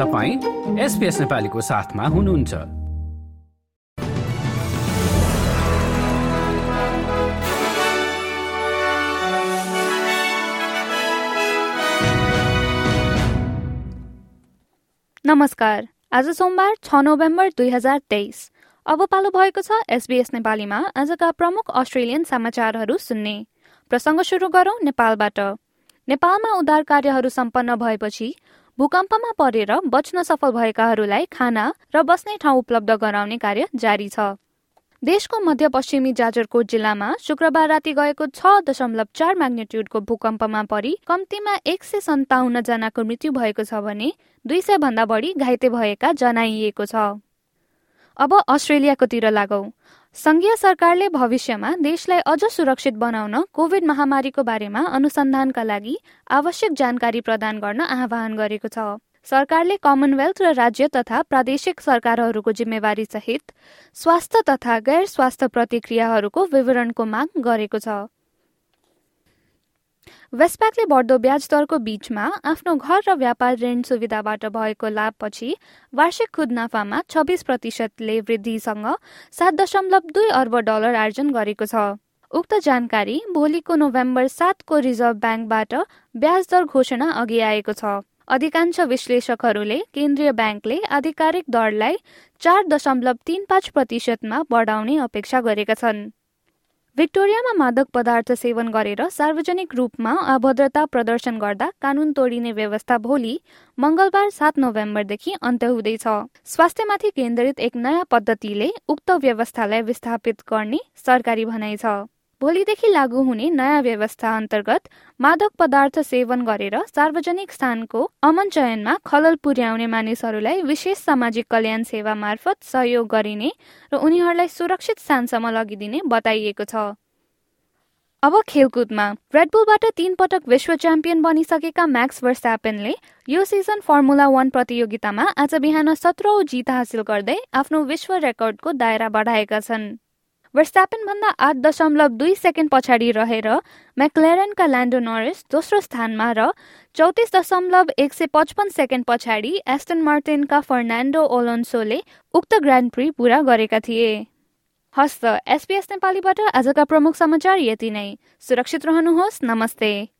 तपाईँ एसपिएस नेपालीको साथमा हुनुहुन्छ। नमस्कार। आज सोमबार छ नोभेम्बर दुई हजार तेइस। अब पालो भएको छ एसबीएस नेपालीमा। आजका प्रमुख अस्ट्रेलियन समाचारहरू सुन्ने। प्रसङ्ग सुरु गरौं नेपालबाट। नेपालमा उद्धार कार्यहरू सम्पन्न भएपछि भूकम्पमा परेर बच्न सफल भएकाहरूलाई खाना र बस्ने ठाउँ उपलब्ध गराउने कार्य जारी छ। देशको मध्यपश्चिमी जाजरकोट जिल्लामा शुक्रबार राति गएको छ दशमलव चार म्याग्नेट्युडको भूकम्पमा परि कम्तीमा एक सय सन्ताउन्न जनाको मृत्यु भएको छ भने दुई सय भन्दा बढी घाइते भएका जनाइएको छ। अब अस्ट्रेलियाकोतिर लागौ। संघीय सरकारले भविष्यमा देशलाई अझ सुरक्षित बनाउन कोविड महामारीको बारेमा अनुसन्धानका लागि आवश्यक जानकारी प्रदान गर्न आह्वान गरेको छ। सरकारले कमनवेल्थ र राज्य तथा प्रादेशिक सरकारहरूको जिम्मेवारी सहित स्वास्थ्य तथा गैर स्वास्थ्य प्रतिक्रियाहरूको विवरणको माग गरेको छ। वेस्टप्याकले बढ्दो ब्याज दरको बीचमा आफ्नो घर र व्यापार ऋण सुविधाबाट भएको लाभपछि वार्षिक खुद नाफामा छब्बिस प्रतिशतले वृद्धिसँग सात दशमलव दुई अर्ब डलर आर्जन गरेको छ। उक्त जानकारी भोलिको नोभेम्बर सातको रिजर्भ ब्याङ्कबाट ब्याज दर घोषणा अघि आएको छ। अधिकांश विश्लेषकहरूले केन्द्रीय ब्याङ्कले आधिकारिक दरलाई चार दशमलव तीन पाँच प्रतिशतमा बढाउने अपेक्षा गरेका छन्। भिक्टोरियामा मादक पदार्थ सेवन गरेर सार्वजनिक रूपमा अभद्रता प्रदर्शन गर्दा कानून तोडिने व्यवस्था भोलि मंगलबार सात नोभेम्बरदेखि अन्त्य हुँदैछ। स्वास्थ्यमाथि केन्द्रित एक नयाँ पद्धतिले उक्त व्यवस्थालाई विस्थापित गर्ने सरकारी भनाइ छ। भोलिदेखि लागू हुने नयाँ व्यवस्था अन्तर्गत मादक पदार्थ सेवन गरेर सार्वजनिक स्थानको अमन चयनमा खलल पुर्याउने मानिसहरूलाई विशेष सामाजिक कल्याण सेवा मार्फत सहयोग गरिने र उनीहरूलाई सुरक्षित स्थानसम्म लगिदिने बताइएको छ। अब खेलकुदमा रेडबुलबाट तीन पटक विश्व च्याम्पियन बनिसकेका म्याक्स वर्स्यापेनले यो सिजन फर्मुला वान प्रतियोगितामा आज बिहान सत्रौं जित हासिल गर्दै आफ्नो विश्व रेकर्डको दायरा बढाएका छन्। भन्दा आठ दशमलव दुई सेकेन्ड पछाडि रहेर म्याक्लेरनका ल्यान्डो नरिस दोस्रो स्थानमा र चौतिस दशमलव एक सय पचपन्न सेकेन्ड पछाडि एस्टन मार्टिनका फर्नान्डो ओलोन्सोले उक्त ग्रान्ड प्री पूरा गरेका थिए। हस्त एसपीएस नेपालीबाट आजका प्रमुख समाचार यति नै। सुरक्षित रहनुहोस्। नमस्ते।